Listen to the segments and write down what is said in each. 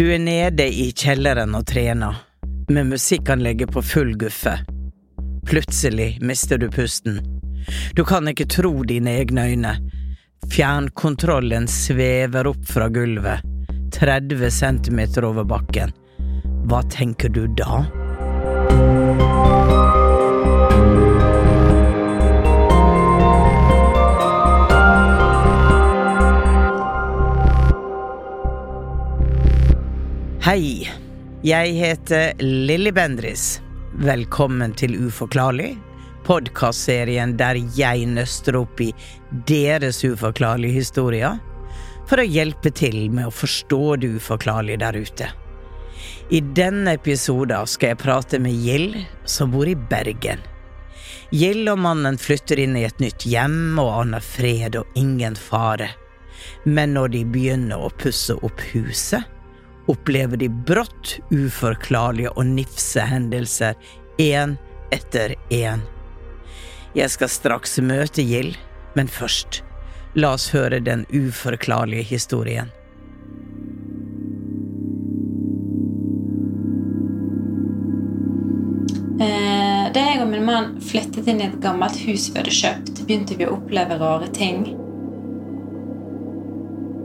Du er nede i kjelleren og trener, med musikkanlegget på full guffe. Plutselig mister du pusten. Du kan ikke tro dine egne øyne. Fjernkontrollen svever opp fra gulvet, 30 centimeter over bakken. Hva tenker du da? Hei, jeg heter Lilly Bendris. Velkommen til Uforklarlig, podkastserien der jeg nøster opp i deres uforklarlige historier for å hjelpe til med å forstå det uforklarlige der ute. I denne episoden skal jeg prate med Gild, som bor i Bergen. Gild og mannen flytter inn i et nytt hjem og aner fred og ingen fare. Men når de begynner å pusse opp huset, opplever de brått uforklarlige og nifse hendelser, én etter én. Jeg skal straks møte Gild, men først, la oss høre den uforklarlige historien. Eh, Da jeg og min mann flyttet inn i et gammelt hus vi hadde kjøpt, begynte vi å oppleve rare ting.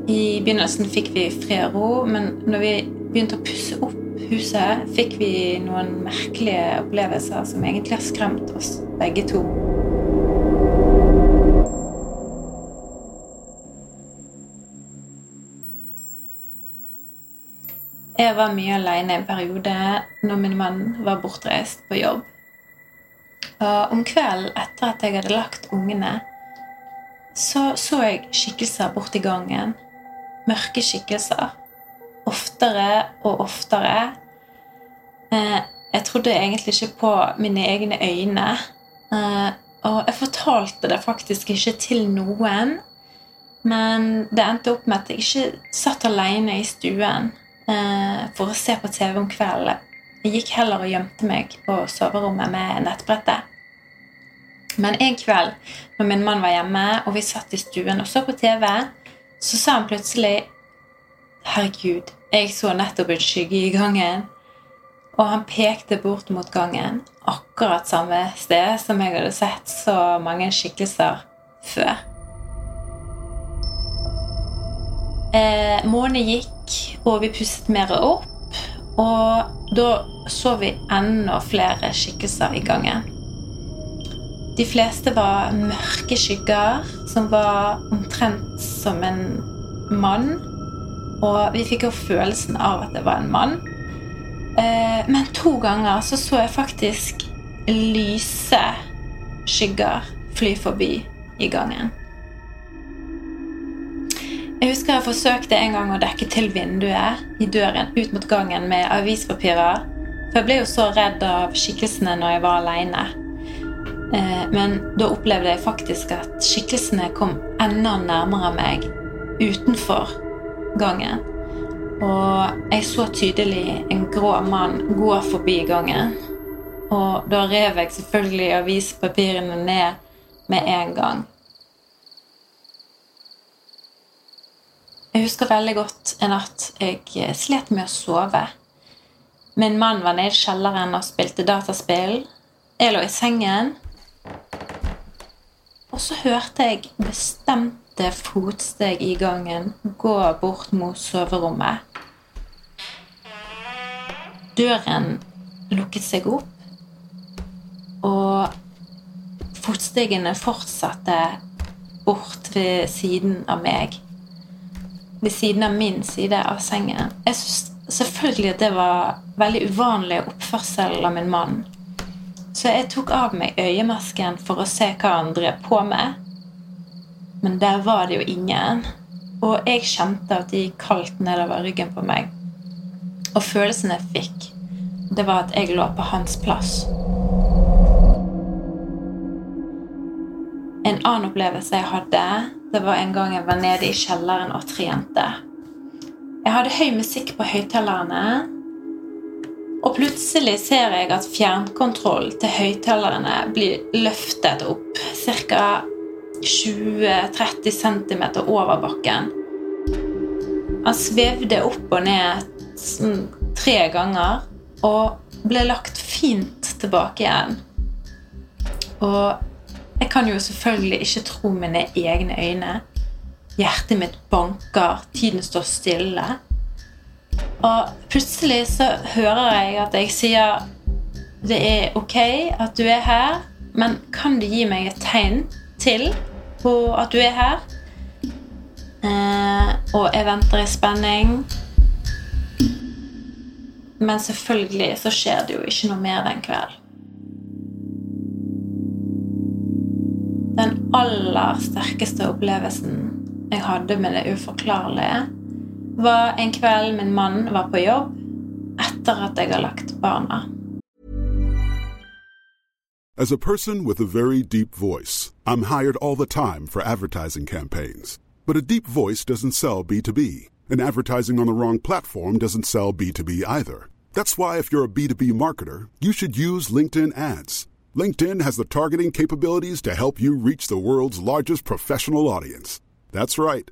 I begynnelsen fikk vi fred og ro, men når vi begynte å pusse opp huset, fikk vi noen merkelige opplevelser som egentlig har skremt oss begge to. Jeg var mye alene en periode når min mann var bortreist på jobb. Og om kvelden etter at jeg hadde lagt ungene, så så jeg skikkelser borti gangen. Mørke skikkelser. Oftere og oftere. Eh, Jeg trodde egentlig ikke på mine egne øyne. Eh, Og jeg fortalte det faktisk ikke til noen. Men det endte opp med at jeg ikke satt alene i stuen eh, for å se på TV om kvelden. Jeg gikk heller og gjemte meg på soverommet med nettbrettet. Men en kveld når min mann var hjemme, og vi satt i stuen og så på TV, så sa han plutselig Herregud, jeg så nettopp en skygge i gangen. Og han pekte bort mot gangen, akkurat samme sted som jeg hadde sett så mange skikkelser før. Eh, Månen gikk, og vi pustet mer opp. Og da så vi enda flere skikkelser i gangen. De fleste var mørke skygger som var omtrent som en mann. Og vi fikk jo følelsen av at det var en mann. Eh, men to ganger så så jeg faktisk lyse skygger fly forbi i gangen. Jeg husker jeg forsøkte en gang å dekke til vinduet i døren ut mot gangen med avispapirer. For jeg ble jo så redd av skikkelsene når jeg var aleine. Eh, Men da opplevde jeg faktisk at skikkelsene kom enda nærmere meg utenfor gangen. Og jeg så tydelig en grå mann gå forbi gangen. Og da rev jeg selvfølgelig avispapirene ned med en gang. Jeg husker veldig godt en natt jeg slet med å sove. Min mann var nede i kjelleren og spilte dataspill. Jeg lå i sengen. Og så hørte jeg bestemte fotsteg i gangen gå bort mot soverommet. Døren lukket seg opp, og fotstegene fortsatte bort ved siden av meg. Ved siden av min side av sengen. Jeg syns selvfølgelig at det var veldig uvanlig oppførsel av min mann. Så jeg tok av meg øyemasken for å se hva han drev på med. Men der var det jo ingen. Og jeg kjente at det gikk kaldt nedover ryggen på meg. Og følelsen jeg fikk, det var at jeg lå på hans plass. En annen opplevelse jeg hadde, det var en gang jeg var nede i kjelleren og trente. Jeg hadde høy musikk på høyttalerne, og plutselig ser jeg at fjernkontroll til høyttalerne blir løftet opp ca. 20-30 cm over bakken. Han svevde opp og ned sånn, tre ganger og ble lagt fint tilbake igjen. Og jeg kan jo selvfølgelig ikke tro mine egne øyne. Hjertet mitt banker, tiden står stille. Og plutselig så hører jeg at jeg sier det er ok at du er her, men kan du gi meg et tegn til på at du er her? Eh, og jeg venter i spenning. Men selvfølgelig så skjer det jo ikke noe mer den kvelden. Den aller sterkeste opplevelsen jeg hadde med det uforklarlige, var en min var på jobb har lagt barna. As a person with a very deep voice, I'm hired all the time for advertising campaigns. But a deep voice doesn't sell B2B, and advertising on the wrong platform doesn't sell B2B either. That's why if you're a B2B marketer, you should use LinkedIn ads. LinkedIn has the targeting capabilities to help you reach the world's largest professional audience. That's right.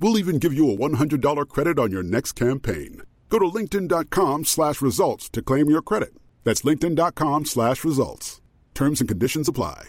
We'll even give you a $100 credit on your next campaign. Go to linkedin.com slash results to claim your credit. That's linkedin.com slash results. Terms and conditions apply.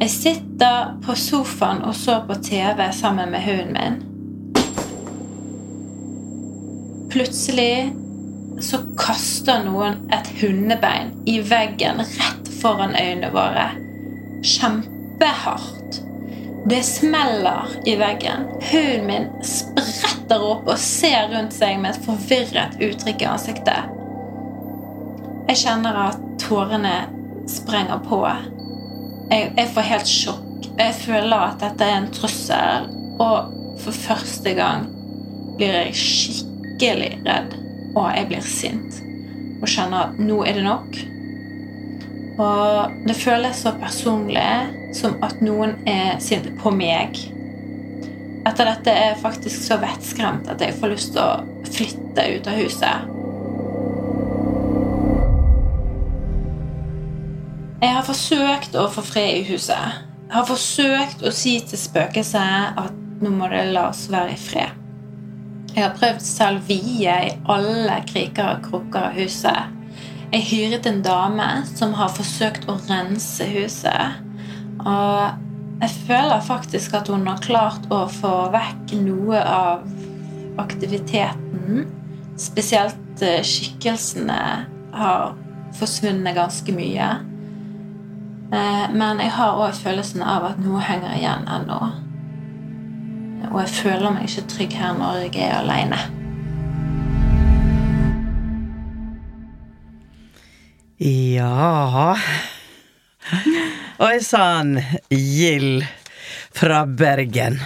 Jeg sitter på sofaen og så på TV sammen med hunden min. Plutselig så kaster noen et hundebein i veggen rett foran øynene våre. Kjempehardt. Det smeller i veggen. Hunden min spretter opp og ser rundt seg med et forvirret uttrykk i ansiktet. Jeg kjenner at tårene sprenger på. Jeg, jeg får helt sjokk. jeg føler at dette er en trussel, og for første gang blir jeg skikkelig redd, og jeg blir sint. Og kjenner at nå er det nok. Og det føles så personlig som at noen er sint på meg. Etter dette er jeg faktisk så vettskremt at jeg får lyst til å flytte ut av huset. Jeg har forsøkt å få fred i huset. Jeg har forsøkt å si til spøkelset at nå må det la oss være i fred. Jeg har prøvd salvie i alle kriker og krukker av huset. Jeg hyret en dame som har forsøkt å rense huset. Og jeg føler faktisk at hun har klart å få vekk noe av aktiviteten. Spesielt eh, skikkelsene har forsvunnet ganske mye. Eh, men jeg har òg følelsen av at noe henger igjen ennå. Og jeg føler meg ikke trygg her når jeg er aleine. Ja Oi sann, Gild fra Bergen.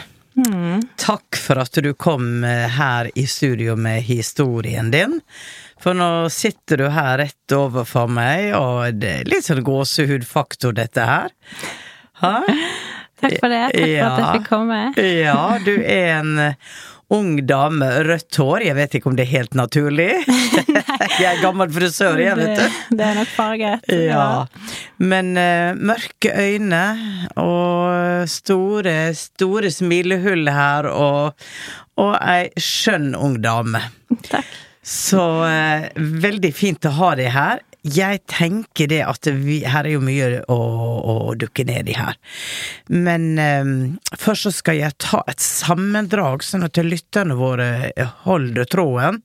Takk for at du kom eh, her i studio med historien din. For nå sitter du her rett overfor meg, og det er litt sånn gåsehudfaktor, dette her. Ha? Takk for det. Takk for at jeg fikk komme. Ja, du er en ung dame, rødt hår. Jeg vet ikke om det er helt naturlig. jeg er gammel frisør, jeg, vet du. Det, det er nok farget. Ja. Men uh, mørke øyne og store, store smilehull her, og, og ei skjønn ung dame. Takk. Så eh, veldig fint å ha deg her. Jeg tenker det at vi, her er jo mye å, å dukke ned i her. Men eh, først så skal jeg ta et sammendrag, sånn at lytterne våre holder tråden.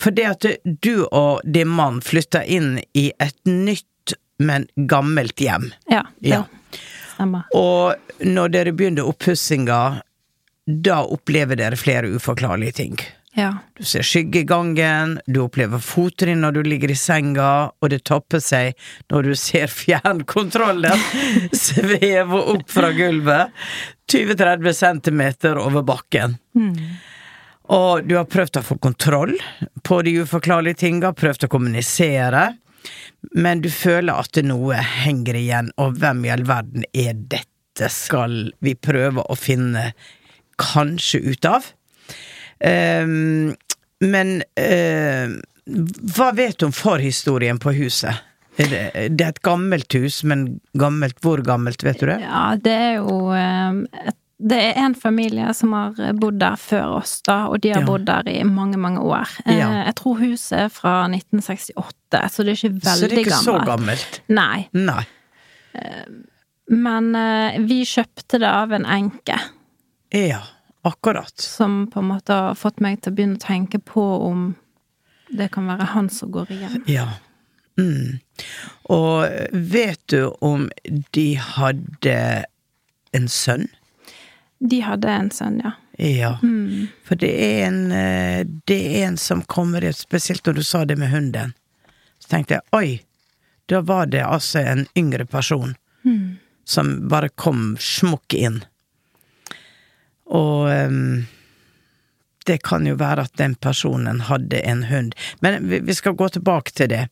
For det at du og din mann flytta inn i et nytt, men gammelt hjem. Ja, det Ja. stemmer. Og når dere begynner oppussinga, da opplever dere flere uforklarlige ting. Ja. Du ser skyggegangen, du opplever fottrinn når du ligger i senga, og det topper seg når du ser fjernkontrollen sveve opp fra gulvet 20-30 centimeter over bakken. Og du har prøvd å få kontroll på de uforklarlige tinga, prøvd å kommunisere, men du føler at noe henger igjen, og hvem i all verden er dette, skal vi prøve å finne kanskje ut av. Ehm, men ehm, hva vet du om forhistorien på huset? Er det, det er et gammelt hus, men gammelt, hvor gammelt, vet du det? Ja, det er jo eh, et, Det er en familie som har bodd der før oss, da, og de har Ja. bodd der i mange, mange år. Eh, Ja. Jeg tror huset er fra 1968, så det er ikke veldig gammelt. Så det er ikke så gammelt. gammelt? Nei. Nei. Men eh, vi kjøpte det av en enke, Ja, akkurat. som på en måte har fått meg til å begynne å tenke på om det kan være han som går igjen. Ja. Mm. Og vet du om de hadde en sønn? De hadde en sønn, ja. Ja. Mm. For det er en eh, Det er en som kommer i Spesielt når du sa det med hunden. Så tenkte jeg oi, da var det altså en yngre person Mm. som bare kom smukk inn. Og um, det kan jo være at den personen hadde en hund. Men vi, skal gå tilbake til det.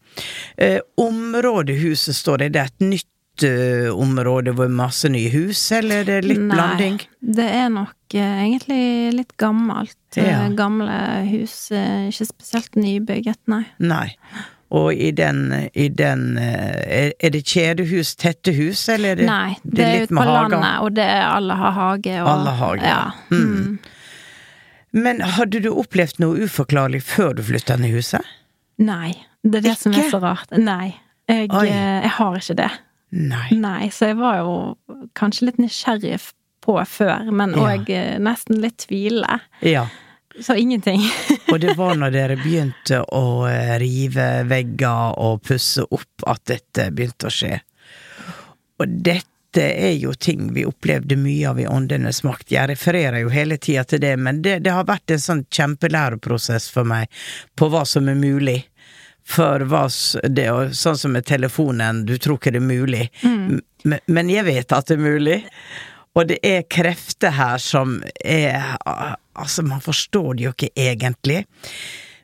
Eh, området huset står i, det er et nytt eh, område hvor masse nye hus, eller er det litt Nei, blanding? det er nok eh, egentlig litt gammelt. Eh, Ja. Gamle hus, eh, ikke spesielt nybygget, nei. Nei. Og i den, i den eh, er, er det kjedehus, tette hus, eller er det, Nei, det, er litt ute på hager? landet, og det er alle har hage. Og, Alle hage, Ja. Mm. Mm. Men hadde du opplevd noe uforklarlig før du flytta inn i huset? Nei, det er det som er så rart. Nei, jeg, eh, jeg har ikke det. Nei. Nei, så jeg var jo kanskje litt nysgjerrig på før, men Ja. nesten litt tvilende. Ja. Så ingenting. Og det var når dere begynte å eh, rive vegger og pusse opp at dette begynte å skje. Og dette er jo ting vi opplevde mye av i Åndenes makt. Jeg refererer jo hele tida til det, men det, det har vært en sånn kjempelæreprosess for meg på hva som er mulig. For hva det, Sånn som med telefonen, du tror ikke det er mulig, Mm. men, men jeg vet at det er mulig. Og det er krefter her som er Altså, man forstår det jo ikke egentlig.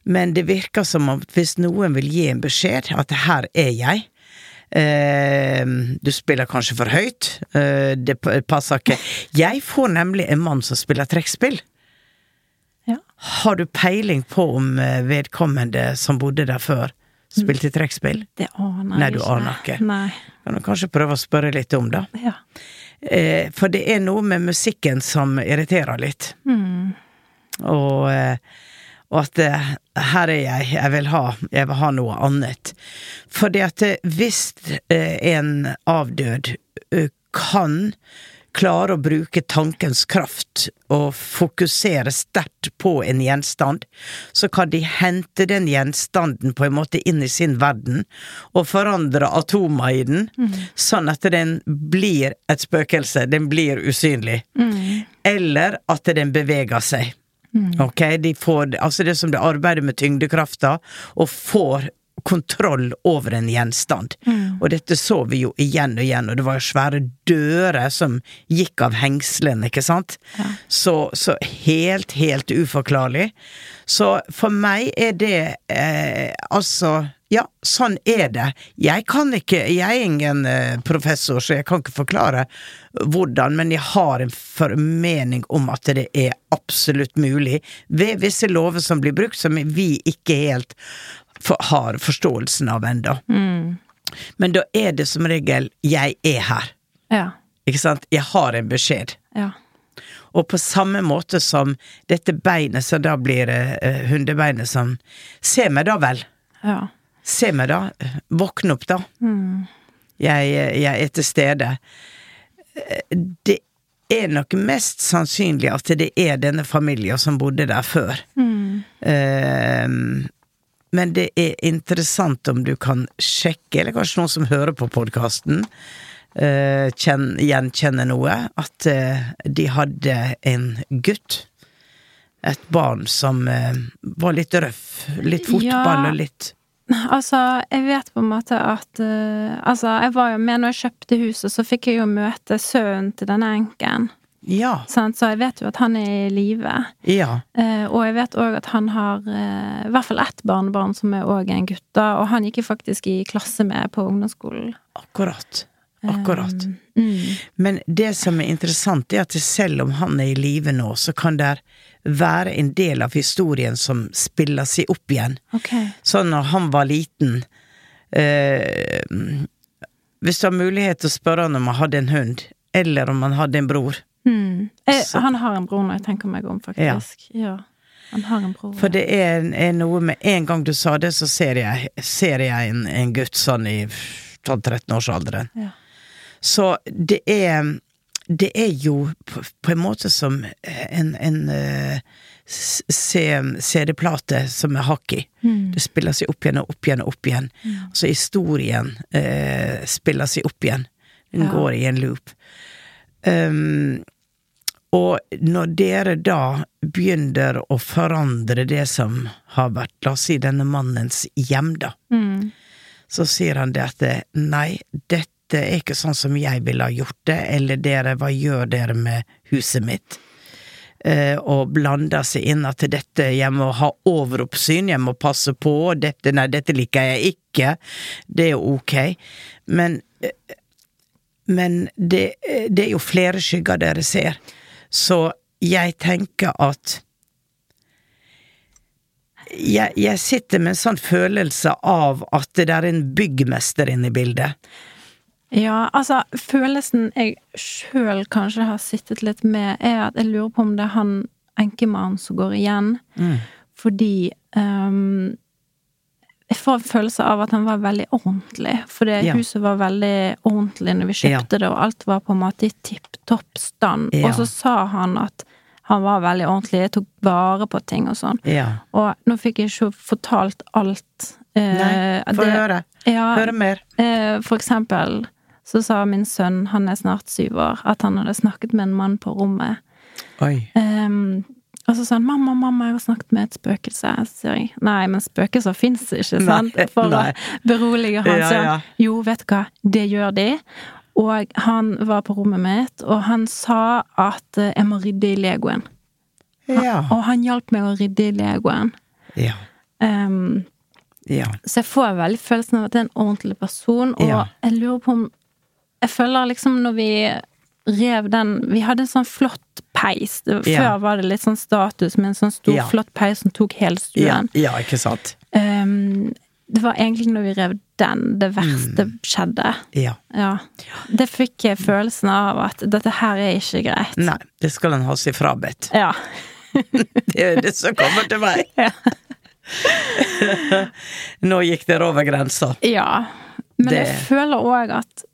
Men det virker som om hvis noen vil gi en beskjed, at her er jeg Uh, Du spiller kanskje for høyt. Uh, det passer ikke. Jeg får nemlig en mann som spiller trekkspill. Ja. Har du peiling på om eh, vedkommende som bodde der før, spilte trekkspill? Det aner Nei, du aner ikke. Nei. Kan du kanskje prøve å spørre litt om det? Ja. Eh, for det er noe med musikken som irriterer litt. Mm. Og, eh, og at eh, her er jeg, jeg vil ha, jeg vil ha noe annet. Fordi at eh, hvis en avdød kan klare å bruke tankens kraft og fokusere sterkt på en gjenstand, så kan de hente den gjenstanden på en måte inn i sin verden og forandre atomer i den, sånn at den blir et spøkelse, den blir usynlig. Eller at den beveger seg. Ok, de får, altså det som det arbeider med tyngdekrafta, og får kontroll over en gjenstand. Og dette så vi jo igjen og igjen, og det var jo svære dører som gikk av hengslene, ikke sant? Så, så helt, helt uforklarlig. Så for meg er det eh, altså ja, sånn er det. Jeg kan ikke Jeg er ingen eh, professor, så jeg kan ikke forklare hvordan, men jeg har en formening om at det er absolutt mulig, ved visse lover som blir brukt, som vi ikke helt for, har forståelsen av ennå. Men da er det som regel 'jeg er her', Ja. ikke sant? Jeg har en beskjed. Ja. Og på samme måte som dette beinet som da blir eh, hundebeinet som Se meg da vel! Ja. Se meg da! Våkne opp, da! Jeg, jeg er til stede. Det er nok mest sannsynlig at det er denne familien som bodde der før. Eh, men det er interessant om du kan sjekke, eller kanskje noen som hører på podkasten, gjenkjenner noe, at uh, de hadde en gutt. Et barn som uh, var litt røff. Litt fotball Ja. og litt Altså, jeg vet på en måte at eh, Altså, jeg var jo med når jeg kjøpte huset, så fikk jeg jo møte sønnen til denne enken. Ja. Sånn, Så jeg vet jo at han er i live. Ja. Eh, og jeg vet òg at han har eh, i hvert fall ett barnebarn som er òg en gutt, da, og han gikk jo faktisk i klasse med på ungdomsskolen. Akkurat. Akkurat. Mm. Men det som er interessant, er at selv om han er i live nå, så kan det være en del av historien som spiller seg opp igjen. Okay. Sånn når han var liten eh, Hvis du har mulighet til å spørre han om han hadde en hund, eller om han hadde en bror Mm. Jeg, han har en bror når jeg tenker meg om, faktisk. Ja. Han har en bror. For det er, er noe med En gang du sa det, så ser jeg, ser jeg en, en gutt sånn i 12-13-årsalderen. Ja. Så det er Det er jo på, på en måte som en, en eh, CD-plate som er hakk i. Mm. Det spiller seg opp igjen og opp igjen og opp igjen. Så historien eh, spiller seg opp igjen. Den Ja. går i en loop. Um, og når dere da begynner å forandre det som har vært, la oss si, denne mannens hjem, da, Mm. så sier han det at nei, dette er ikke sånn som jeg ville ha gjort det, eller dere, hva gjør dere med huset mitt? Eh, og blander seg inn at dette, jeg må ha overoppsyn, jeg må passe på, dette, nei, dette liker jeg ikke, det er ok, men eh, men det, det er jo flere skygger dere ser, så jeg tenker at jeg, jeg sitter med en sånn følelse av at det er en byggmester inne i bildet. Ja, altså, følelsen jeg sjøl kanskje har sittet litt med, er at jeg lurer på om det er han enkemannen som går igjen. Fordi ehm, Jeg får en følelse av at han var veldig ordentlig. For det Ja. huset var veldig ordentlig når vi kjøpte det, og alt var på en måte i tipp topp stand. Ja. Og så sa han at han var veldig ordentlig, jeg tok vare på ting og sånn. Ja. Og nå fikk jeg ikke fortalt alt. eh, Nei, få høre. Ja, Høre mer. Eh, For eksempel så sa min sønn, han er snart syv år, at han hadde snakket med en mann på rommet. Oi. Ehm, og så sa han 'mamma, mamma, jeg har snakket med et spøkelse'. Så sier jeg 'nei, men spøkelser fins ikke', sant? Nei, For nei. å berolige han. Ja, Så ja. jo, vet du hva, det gjør de. og han var på rommet mitt, og han sa at eh, jeg må rydde i legoen. Ja. Og han hjalp meg å rydde i legoen. Ja. Um, Ja. så jeg får veldig følelsen av at det er en ordentlig person, og Ja. jeg lurer på om Jeg føler liksom når vi rev den Vi hadde en sånn flott peis. Før Ja. Var det litt sånn status med en sånn stor, Ja. flott peis som tok hele Ja, stuen. ja, ikke sant? Um, det var egentlig når vi rev den, det verste Mm. skjedde. Ja. Ja. Det fikk jeg følelsen av at dette her er ikke greit. Nei, det skal en ha seg frabedt. Ja. Det er det som kommer til meg. Ja. Nå gikk dere over grensa. ja. Men Det- jeg føler òg at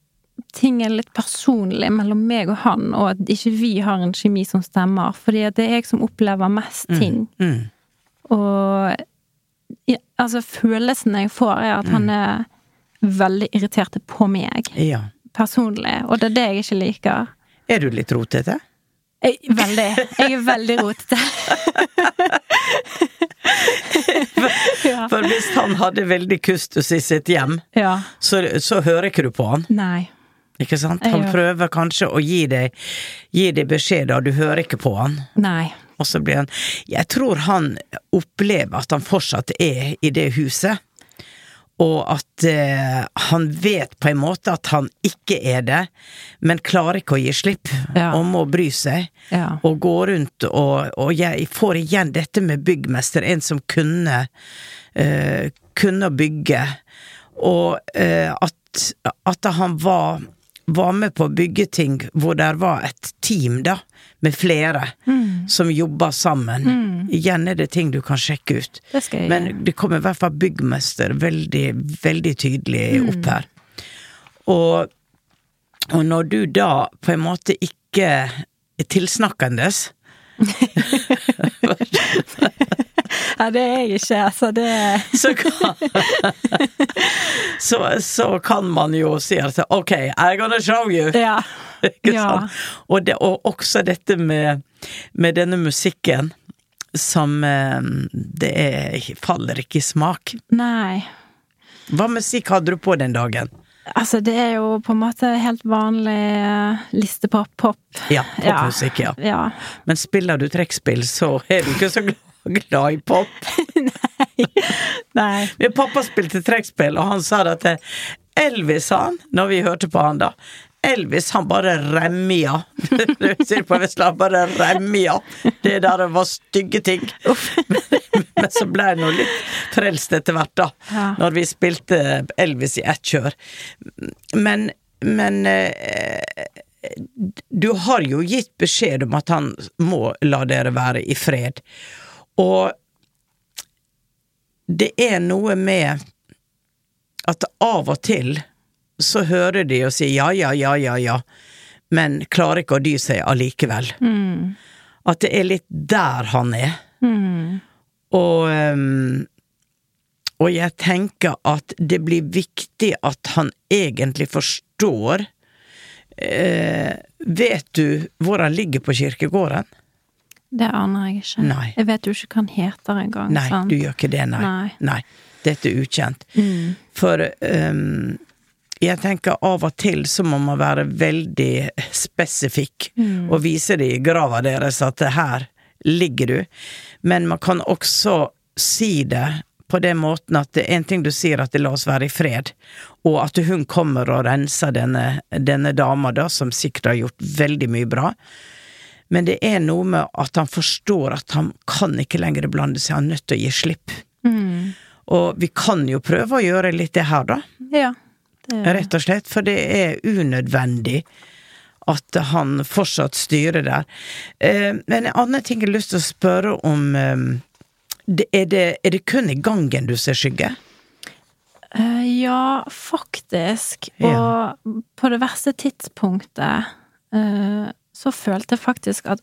ting er litt personlig mellom meg og han, og at ikke vi har en kjemi som stemmer. Fordi det er jeg som opplever mest ting. Mm. Og ja, altså, følelsen jeg får, er at Mm. han er veldig irritert på meg. Ja. Personlig. Og det er det jeg ikke liker. Er du litt rotete? Jeg, veldig. Jeg er veldig rotete. ja. For hvis han hadde veldig kustus i sitt hjem, ja. så, så hører ikke du på han. Nei. Ikke sant? Han prøver kanskje å gi deg, gi deg beskjed, og du hører ikke på han. Nei. Og så blir han Jeg tror han opplever at han fortsatt er i det huset. Og at eh, han vet på en måte at han ikke er det, men klarer ikke å gi slipp. Ja. Og må bry seg. Ja. Og gå rundt og, og jeg får igjen dette med byggmester, en som kunne eh, kunne bygge. Og eh, at, at han var, var med på å bygge ting hvor det var et team, da, med flere, som jobba sammen. Igjen er det ting du kan sjekke ut. Det Men det kommer i hvert fall byggmester veldig, veldig tydelig Mm. opp her. Og, og når du da på en måte ikke er tilsnakkendes Ja, det er jeg ikke, altså. Det så kan, så, så kan man jo si at ok, I'm gonna show you. Ja. Ja. Og, det, og også dette med, med denne musikken som eh, Det er, faller ikke i smak. Nei. Hva musikk hadde du på den dagen? Altså, det er jo på en måte helt vanlig eh, listepop, pop. Ja, popmusikk, ja. Ja. Men spiller du trekkspill, så er du ikke så glad, glad i pop. Nei. Min pappa spilte trekkspill, og han sa det at Elvis, sa han, når vi hørte på han da Elvis, han bare remja. Du sier på Vestland, bare remja. Det der var stygge ting. Men så ble jeg nå litt frelst etter hvert, da. Ja. Når vi spilte Elvis i ett kjør. Men, men eh, du har jo gitt beskjed om at han må la dere være i fred. Og det er noe med at av og til så hører de og sier ja, ja, ja, ja, ja, men klarer ikke å dy seg allikevel. At det er litt der han er. Og, ehm, og jeg tenker at det blir viktig at han egentlig forstår eh, Vet du hvor han ligger på kirkegården? Det aner jeg ikke. Nei. Jeg vet jo ikke hva han heter engang. Nei, sant? du gjør ikke det, nei. Nei. Nei. Dette er ukjent. For um, jeg tenker av og til så må man være veldig spesifikk og vise det i grava deres at her ligger du. Men man kan også si det på den måten at det er en ting du sier at det la oss være i fred, og at hun kommer og renser denne, denne dama da, som sikkert har gjort veldig mye bra. Men det er noe med at han forstår at han kan ikke lenger blande seg, han er nødt til å gi slipp. Og vi kan jo prøve å gjøre litt det her, da. Ja. Det, Rett og slett, for det er unødvendig at han fortsatt styrer der. Eh, men en annen ting jeg har lyst til å spørre om eh, er, det, er det kun i gangen du ser skygge? Eh, ja, faktisk. Ja. Og på det verste tidspunktet så følte jeg faktisk at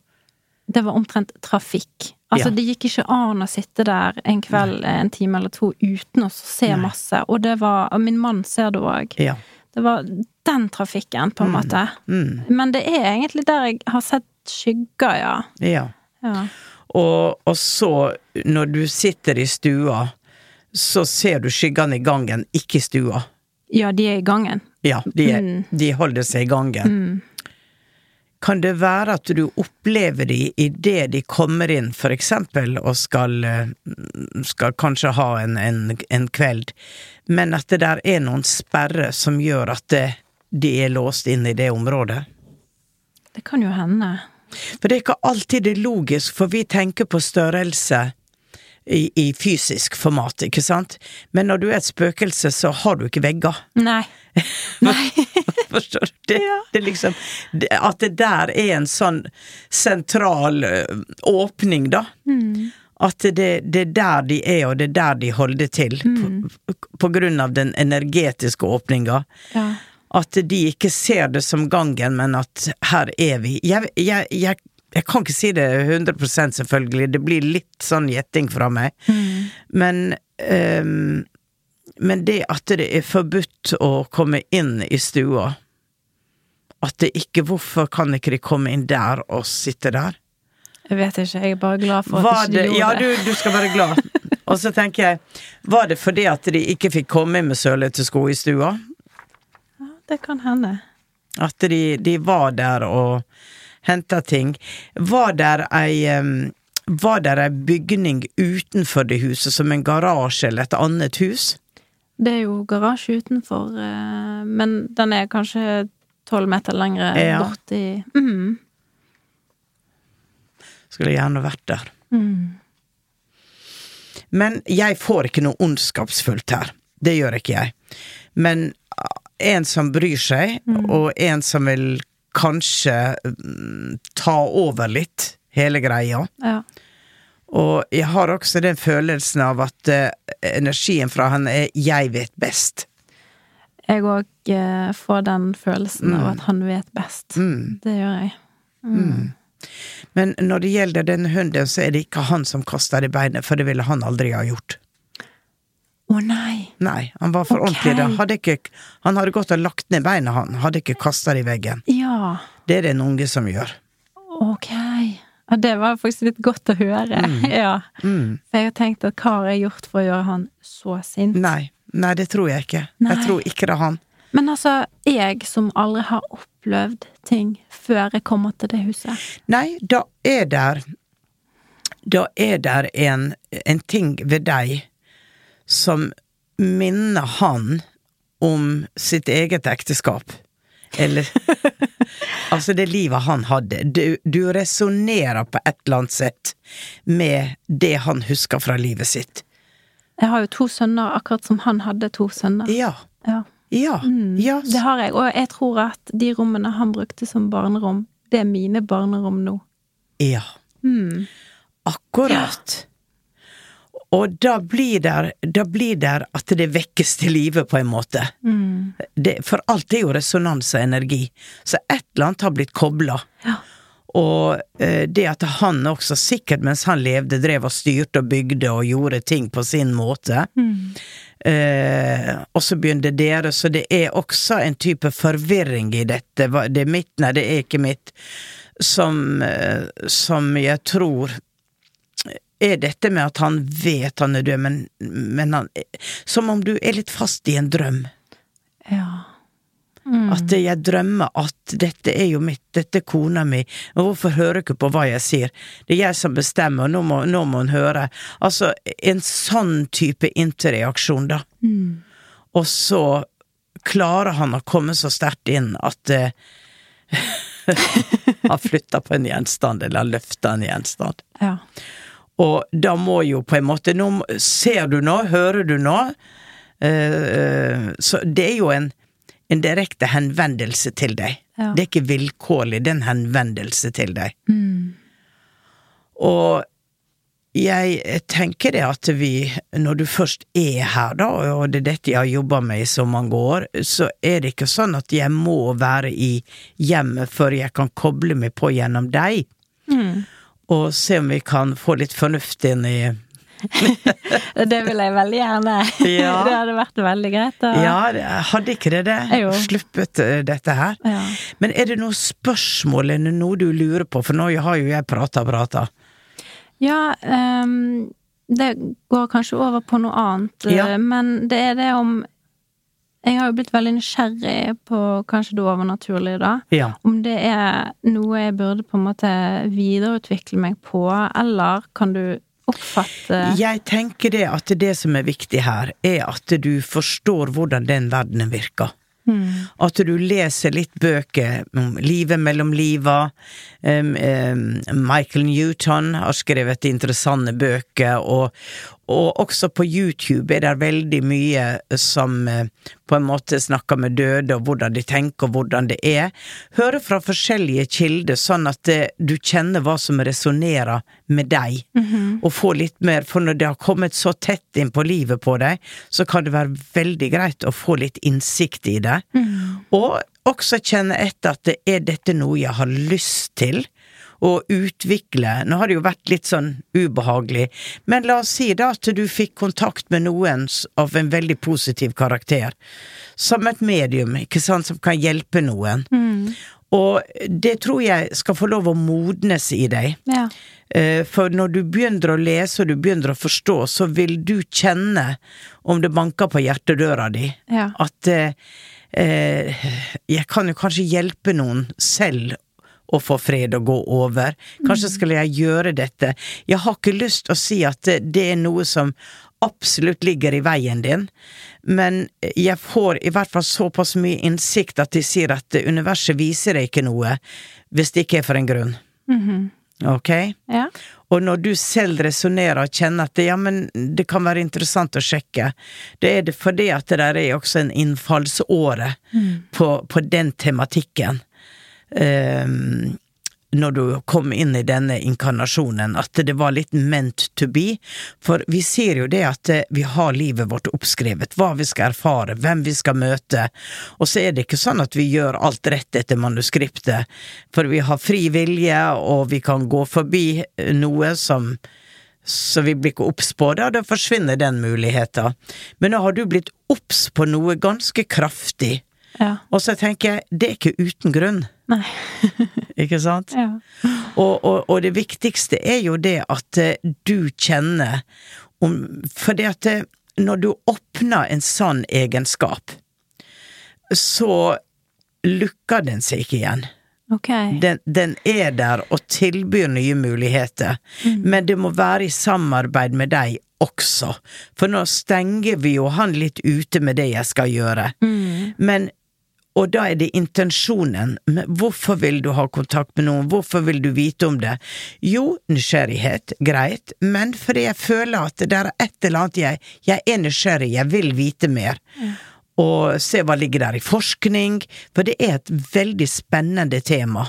det var omtrent trafikk. Altså, Ja. det gikk ikke an å sitte der en kveld, en time eller to, uten å se Nei. masse. Og det var Og min mann ser det òg. Ja. Det var den trafikken, på en måte. Mm, Men det er egentlig der jeg har sett skygger, ja. ja. ja. Og, og så, når du sitter i stua, så ser du skyggene i gangen, ikke i stua. Ja, de er i gangen. Ja, de, de holder seg i gangen. Kan det være at du opplever de idet de kommer inn, for eksempel, og skal, eh, skal kanskje ha en, en, en kveld, men at det der er noen sperrer som gjør at det, de er låst inn i det området? Det kan jo hende. For det er ikke alltid det er logisk, for vi tenker på størrelse i, i fysisk format, ikke sant? Men når du er et spøkelse, så har du ikke vegger. Nei. Nei. Forstår du? Det, det er liksom det, At det der er en sånn sentral ø, åpning, da. At det, det er der de er, og det er der de holder til. På, på grunn av den energetiske åpninga. Ja. At de ikke ser det som gangen, men at her er vi. Jeg, jeg, jeg, jeg kan ikke si det 100% selvfølgelig, det blir litt sånn gjetting fra meg. Men um, Men det at det er forbudt å komme inn i stua At det ikke Hvorfor kan ikke de komme inn der og sitte der? Jeg vet ikke, jeg er bare glad for at Var ikke de det, gjorde ja, du, du skal være glad. Og så tenker jeg, var det fordi at de ikke fikk komme inn med sølete sko i stua? Ja, Det kan hende. At de, de var der og henta ting. Var der ei Var det ei bygning utenfor det huset, som en garasje eller et annet hus? Det er jo garasje utenfor, eh, men den er kanskje tolv meter lengre Ja. borti mm. Skulle gjerne vært der. Men jeg får ikke noe ondskapsfullt her. Det gjør ikke jeg. Men ah, en som bryr seg, og en som vil kanskje mm, ta over litt, hele greia. Ja. Og jeg har også den følelsen av at eh, energien fra han er 'jeg vet best'. Jeg òg eh, får den følelsen av at han vet best. Mm. Det gjør jeg. Men når det gjelder den hunden, så er det ikke han som kaster i beinet, for det ville han aldri ha gjort. Å nei! Nei, han var for okay. ordentlig da. Hadde ikke, han hadde gått og lagt ned beina, han. Hadde ikke kasta det i veggen. Ja, Det er det en unge som gjør. ok. Ja, det var faktisk litt godt å høre. Ja. Mm. For jeg har tenkt at hva har jeg gjort for å gjøre han så sint? Nei, nei, det tror jeg ikke. Nei. Jeg tror ikke det er han. Men altså, jeg som aldri har opplevd ting før jeg kommer til det huset Nei, da er der Da er der en, en ting ved deg som minner han om sitt eget ekteskap. Eller Altså, det livet han hadde. Du, du resonnerer på et eller annet sett med det han husker fra livet sitt. Jeg har jo to sønner, akkurat som han hadde to sønner. Ja. Ja. Ja. ja. Det har jeg, og jeg tror at de rommene han brukte som barnerom, det er mine barnerom nå. Ja. Mm. Akkurat. Og da blir der, da blir der at det vekkes til live, på en måte. Det, for alt er jo resonans og energi. Så et eller annet har blitt kobla. Ja. Og eh, det at han også, sikkert mens han levde, drev og styrte og bygde og gjorde ting på sin måte. Eh, og så begynte dere, så det er også en type forvirring i dette. Det er mitt, nei, det er ikke mitt. Som, eh, som jeg tror er dette med at han vet han er død, men, men han Som om du er litt fast i en drøm. Ja. At jeg drømmer at dette er jo mitt, dette er kona mi, og hvorfor hører ikke på hva jeg sier? Det er jeg som bestemmer, nå må, nå må hun høre. Altså, en sånn type interreaksjon, da. Og så klarer han å komme så sterkt inn at eh, Han flytter på en gjenstand, eller han løfter en gjenstand. ja. Og da må jo på en måte nå, Ser du nå? Hører du nå? Eh, eh, så det er jo en, en direkte henvendelse til deg. Ja. Det er ikke vilkårlig, det er en henvendelse til deg. Og jeg tenker det at vi, når du først er her, da, og det er dette jeg har jobba med i så mange år, så er det ikke sånn at jeg må være i hjemmet før jeg kan koble meg på gjennom deg. Og se om vi kan få litt fornuft inn i Det vil jeg veldig gjerne. Ja. det hadde vært veldig greit. Og... Ja, hadde ikke det det? Jo. Sluppet eh, dette her? Ja. Men er det noe spørsmål eller noe du lurer på, for nå har jo jeg prata og prata. Ja, um, det går kanskje over på noe annet, Ja. eh, men det er det om jeg har jo blitt veldig nysgjerrig på kanskje det overnaturlige, da. Ja. Om det er noe jeg burde på en måte videreutvikle meg på, eller kan du oppfatte Jeg tenker det at det som er viktig her, er at du forstår hvordan den verdenen virker. Mm. At du leser litt bøker om livet mellom liva. Um, um, Michael Newton har skrevet interessante bøker, og, og også på YouTube er det veldig mye som uh, på en måte snakker med døde, og hvordan de tenker, og hvordan det er. Høre fra forskjellige kilder, sånn at uh, du kjenner hva som resonnerer med deg, og få litt mer, for når det har kommet så tett inn på livet på deg, så kan det være veldig greit å få litt innsikt i det. Og også kjenne etter at er dette noe jeg har lyst til å utvikle. Nå har det jo vært litt sånn ubehagelig, men la oss si da at du fikk kontakt med noen av en veldig positiv karakter. Som et medium, ikke sant, som kan hjelpe noen. Og det tror jeg skal få lov å modnes i deg. Ja. Eh, For når du begynner å lese og du begynner å forstå, så vil du kjenne om det banker på hjertedøra di. Ja. At eh, eh, jeg kan jo kanskje hjelpe noen selv å få fred og gå over. Kanskje skal jeg gjøre dette. Jeg har ikke lyst til å si at det, er noe som absolutt ligger i veien din, men jeg får i hvert fall såpass mye innsikt at de sier at universet viser deg ikke noe hvis det ikke er for en grunn. Ok? Ja. Og når du selv resonnerer og kjenner at det, ja, men det kan være interessant å sjekke, det er det fordi at det der er også en innfallsåre på, på den tematikken. Ehm, når du kom inn i denne inkarnasjonen, at det var litt meant to be. For vi ser jo det at eh, vi har livet vårt oppskrevet, hva vi skal erfare, hvem vi skal møte, og så er det ikke sånn at vi gjør alt rett etter manuskriptet, for vi har fri vilje, og vi kan gå forbi eh, noe som så vi blir ikke obs på det, og da forsvinner den muligheten. Men nå har du blitt obs på noe ganske kraftig, Ja. og så tenker jeg, det er ikke uten grunn. Nei. Ikke sant? Ja. Og, og, og det viktigste er jo det at eh, du kjenner om det at eh, når du åpner en sann egenskap, så lukker den seg ikke igjen. Ok. Den, den er der og tilbyr nye muligheter, men det må være i samarbeid med deg også. For nå stenger vi jo han litt ute med det jeg skal gjøre. Men og da er det intensjonen. Hvorfor vil du ha kontakt med noen? Hvorfor vil du vite om det? Jo, nysgjerrighet, greit, men fordi jeg føler at det er et eller annet jeg Jeg er nysgjerrig, jeg vil vite mer. Og se hva ligger der i forskning, for det er et veldig spennende tema.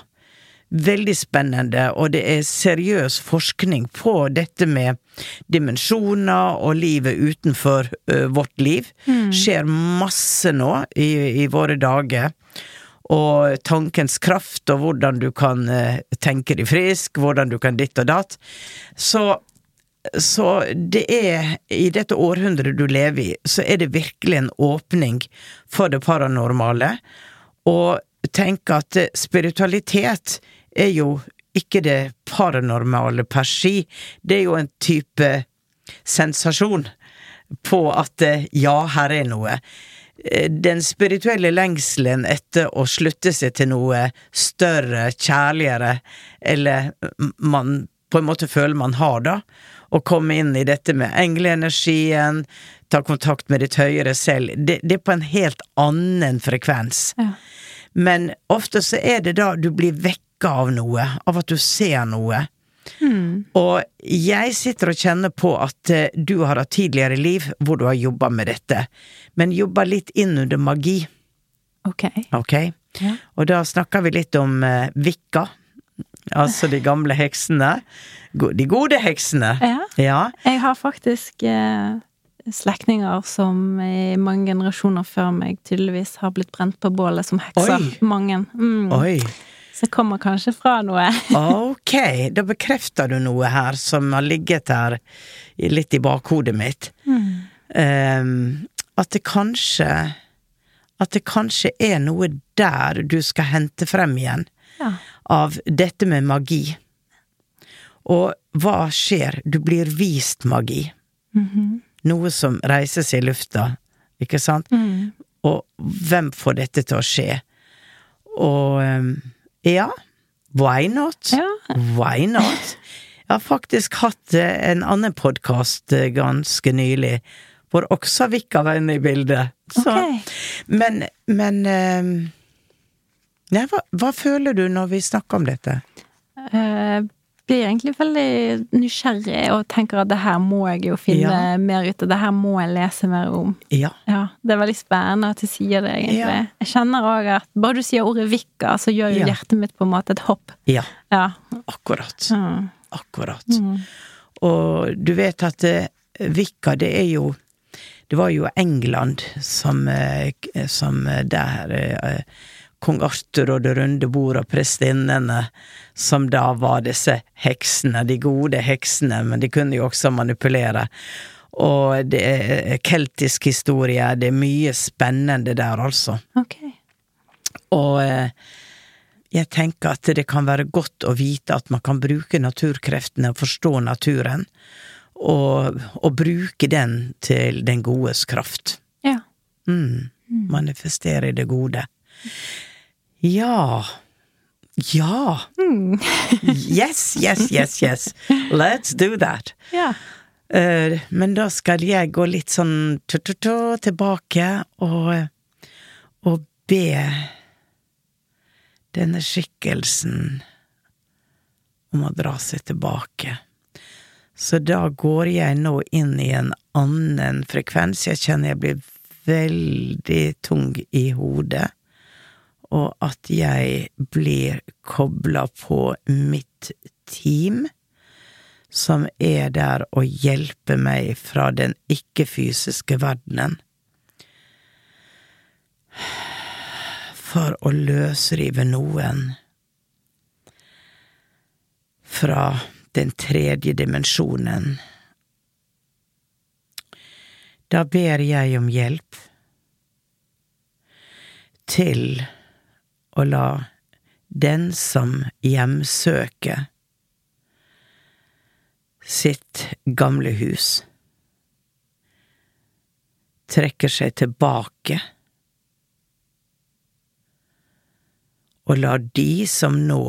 Veldig spennende, og det er seriøs forskning på dette med dimensjoner og livet utenfor uh, vårt liv. Skjer masse nå i, i våre dager. Og tankens kraft, og hvordan du kan uh, tenke deg frisk, hvordan du kan ditt og datt. Så, så det er, i dette århundret du lever i, så er det virkelig en åpning for det paranormale. Og tenke at spiritualitet er jo ikke det paranormale per si, det er jo en type sensasjon på at eh, ja, her er noe. Eh, Den spirituelle lengselen etter å slutte seg til noe større, kjærligere, eller man på en måte føler man har, da. Å komme inn i dette med engleenergien, ta kontakt med ditt høyere selv. Det, det er på en helt annen frekvens. Ja. Men ofte så er det da du blir vekka av noe, av at du ser noe. Og jeg sitter og kjenner på at eh, du har hatt tidligere liv hvor du har jobba med dette, men jobba litt inn under magi, Ok. okay? Ja. Og da snakker vi litt om uh, vikka, altså de gamle heksene. De gode heksene. Ja. Ja. Jeg har faktisk uh, slektninger som i mange generasjoner før meg tydeligvis har blitt brent på bålet som hekser. Oi. Mange. Mm. Oi. Så jeg kommer kanskje fra noe. Ok, da bekrefter du noe her som har ligget her litt i bakhodet mitt. Ehm, at det kanskje At det kanskje er noe der du skal hente frem igjen Ja. av dette med magi. Og hva skjer? Du blir vist magi. Noe som reises i lufta, ikke sant? og hvem får dette til å skje? Og um, ja, why not? Ja. Why not? Jeg har faktisk hatt eh, en annen podkast ganske nylig, hvor også Vika var inne i bildet. Så, Ok. Men, men nei, hva, hva føler du når vi snakker om dette? Eh, blir egentlig veldig nysgjerrig og tenker at det her må jeg jo finne Ja. mer ut av. Det her må jeg lese mer om. Ja. Ja, Det er veldig spennende at du sier det, egentlig. Ja. Jeg kjenner òg at bare du sier ordet vikka så gjør jo hjertet mitt på en måte et hopp. Ja, Ja. akkurat. Akkurat. Mm. Og du vet at vikka Vika, det er jo Det var jo England som, eh, k- som eh, der eh, Kong Arthur og Det runde bordet og prestinnene, som da var disse heksene, de gode heksene, men de kunne jo også manipulere. Og det er keltisk historie, det er mye spennende der, altså. Okay. Og eh, jeg tenker at det kan være godt å vite at man kan bruke naturkreftene og forstå naturen, og, og bruke den til den godes kraft. Ja. Mm. Manifestere det gode. Ja. Ja. Yes, yes, yes, yes. Let's do that. Ja. Uh, men da skal jeg gå litt sånn tu-tu-tu tilbake og, og be denne skikkelsen om å dra seg tilbake. Så da går jeg nå inn i en annen frekvens. Jeg kjenner jeg blir veldig tung i hodet, og at jeg blir kobla på mitt team som er der og hjelper meg fra den ikke-fysiske verdenen. For å løsrive noen fra den tredje dimensjonen. Da ber jeg om hjelp til å la den som hjemsøker sitt gamle hus, trekker seg tilbake og lar de som nå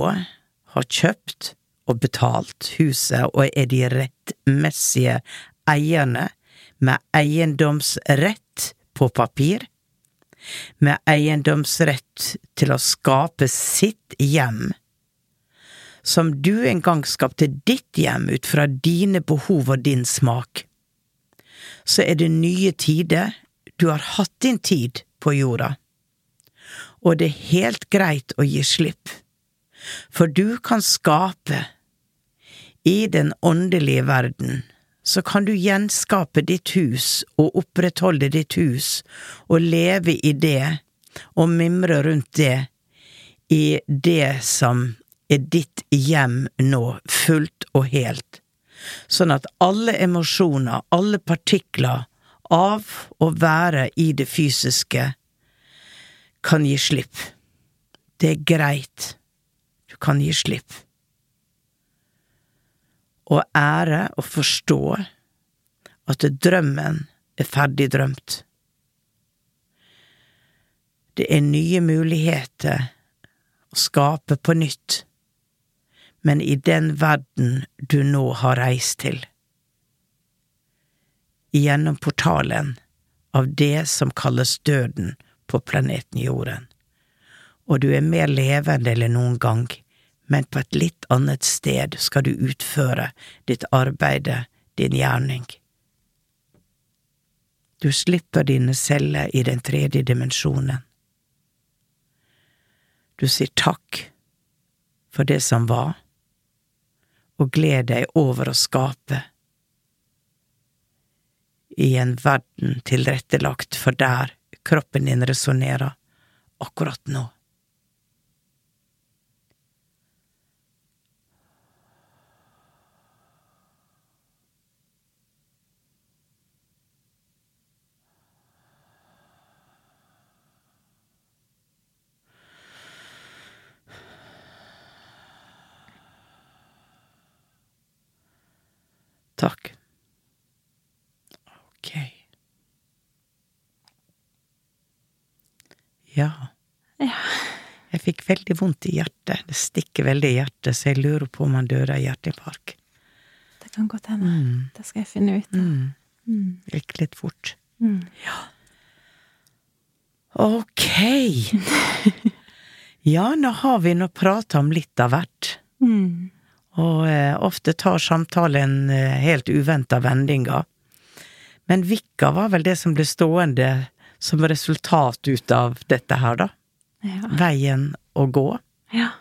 har kjøpt og betalt huset og er de rettmessige eierne med eiendomsrett på papir, med eiendomsrett til å skape sitt hjem, som du en gang skapte ditt hjem ut fra dine behov og din smak, så er det nye tider, du har hatt din tid på jorda, og det er helt greit å gi slipp, for du kan skape i den åndelige verden, så kan du gjenskape ditt hus og opprettholde ditt hus og leve i det og mimre rundt det i det som er ditt hjem nå, fullt og helt, sånn at alle emosjoner, alle partikler av å være i det fysiske kan gi slipp. Det er greit, du kan gi slipp og ære og forstå at drømmen er ferdig drømt. Det er nye muligheter å skape på nytt, men i den verden du nå har reist til. Gjennom portalen av det som kalles døden på planeten Jorden, og du er mer levende enn noen gang men på et litt annet sted skal du utføre ditt arbeide, din gjerning. Du slipper dine celler i den tredje dimensjonen. Du sier takk for det som var, og gled deg over å skape i en verden tilrettelagt for der kroppen din resonnerer akkurat nå. Takk. Ok. Ja. Ja. Jeg fikk veldig vondt i hjertet. Det stikker veldig i hjertet, så jeg lurer på om han døde av hjerteinfarkt. Det kan godt hende. Mm. Det skal jeg finne ut. av. Mm. gikk litt fort. Mm. Ja. Ok. ja, nå har vi nå prata om litt av hvert. Mm. Og eh, ofte tar samtalen eh, helt uventa vendinger. Men Vikka var vel det som ble stående som resultat ut av dette her, da. Ja. Veien å gå, ja.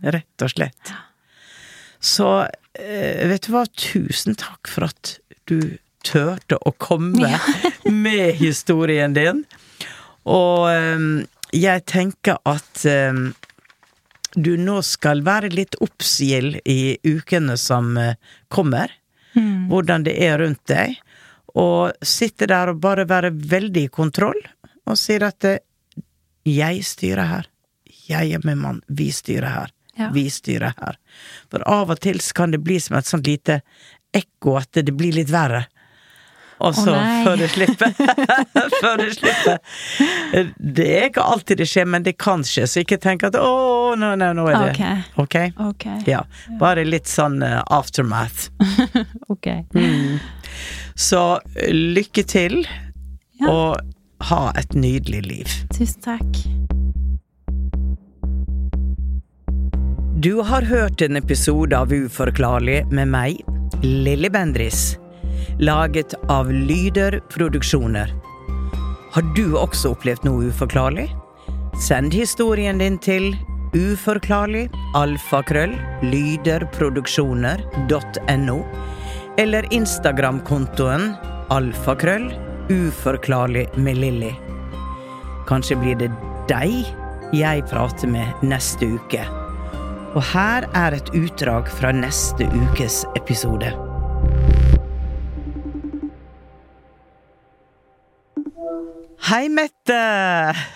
rett og slett. Så eh, vet du hva, tusen takk for at du turte å komme med historien din. Og jeg tenker at du nå skal være litt oppsigel i ukene som kommer. kommer. Hvordan det er rundt deg. Og sitte der og bare være veldig i kontroll, og sier at eh, jeg styrer her. Jeg er min mann. Vi styrer her. Ja. Vi styrer her. For av og til kan det bli som et sånt lite ekko at det blir litt verre. Og så, oh, før det slipper Før det slipper. Det er ikke alltid det skjer, men det kan skje, så ikke tenk at å, nå, nå, nå er det Ok? Ok. Ja. Bare litt sånn uh, aftermath. Ok. Så eh, lykke til, Ja. og ha et nydelig liv. Tusen takk. Du har hørt en episode av Uforklarlig med meg, Lilly Bendris. Laget av Lyder Produksjoner. Har du også opplevd noe uforklarlig? Send historien din til uforklarlig alfakrøll eller Instagram-kontoen alfakrøll med Lilly. Kanskje blir det deg jeg prater med neste uke. Og her er et utdrag fra neste ukes episode. Hei, Mette!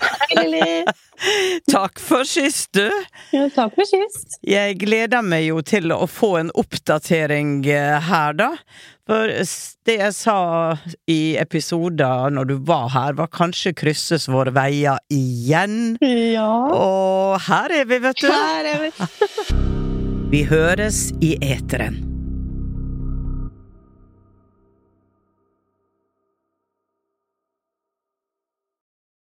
Hei, Lilly. Takk for sist, du. Ja, takk for sist. Jeg gleder meg jo til å få en oppdatering eh, her, da. For det jeg sa i episoder når du var her, var kanskje krysses våre veier igjen. Ja. Og her er vi, vet du. Her er vi. Vi høres i eteren.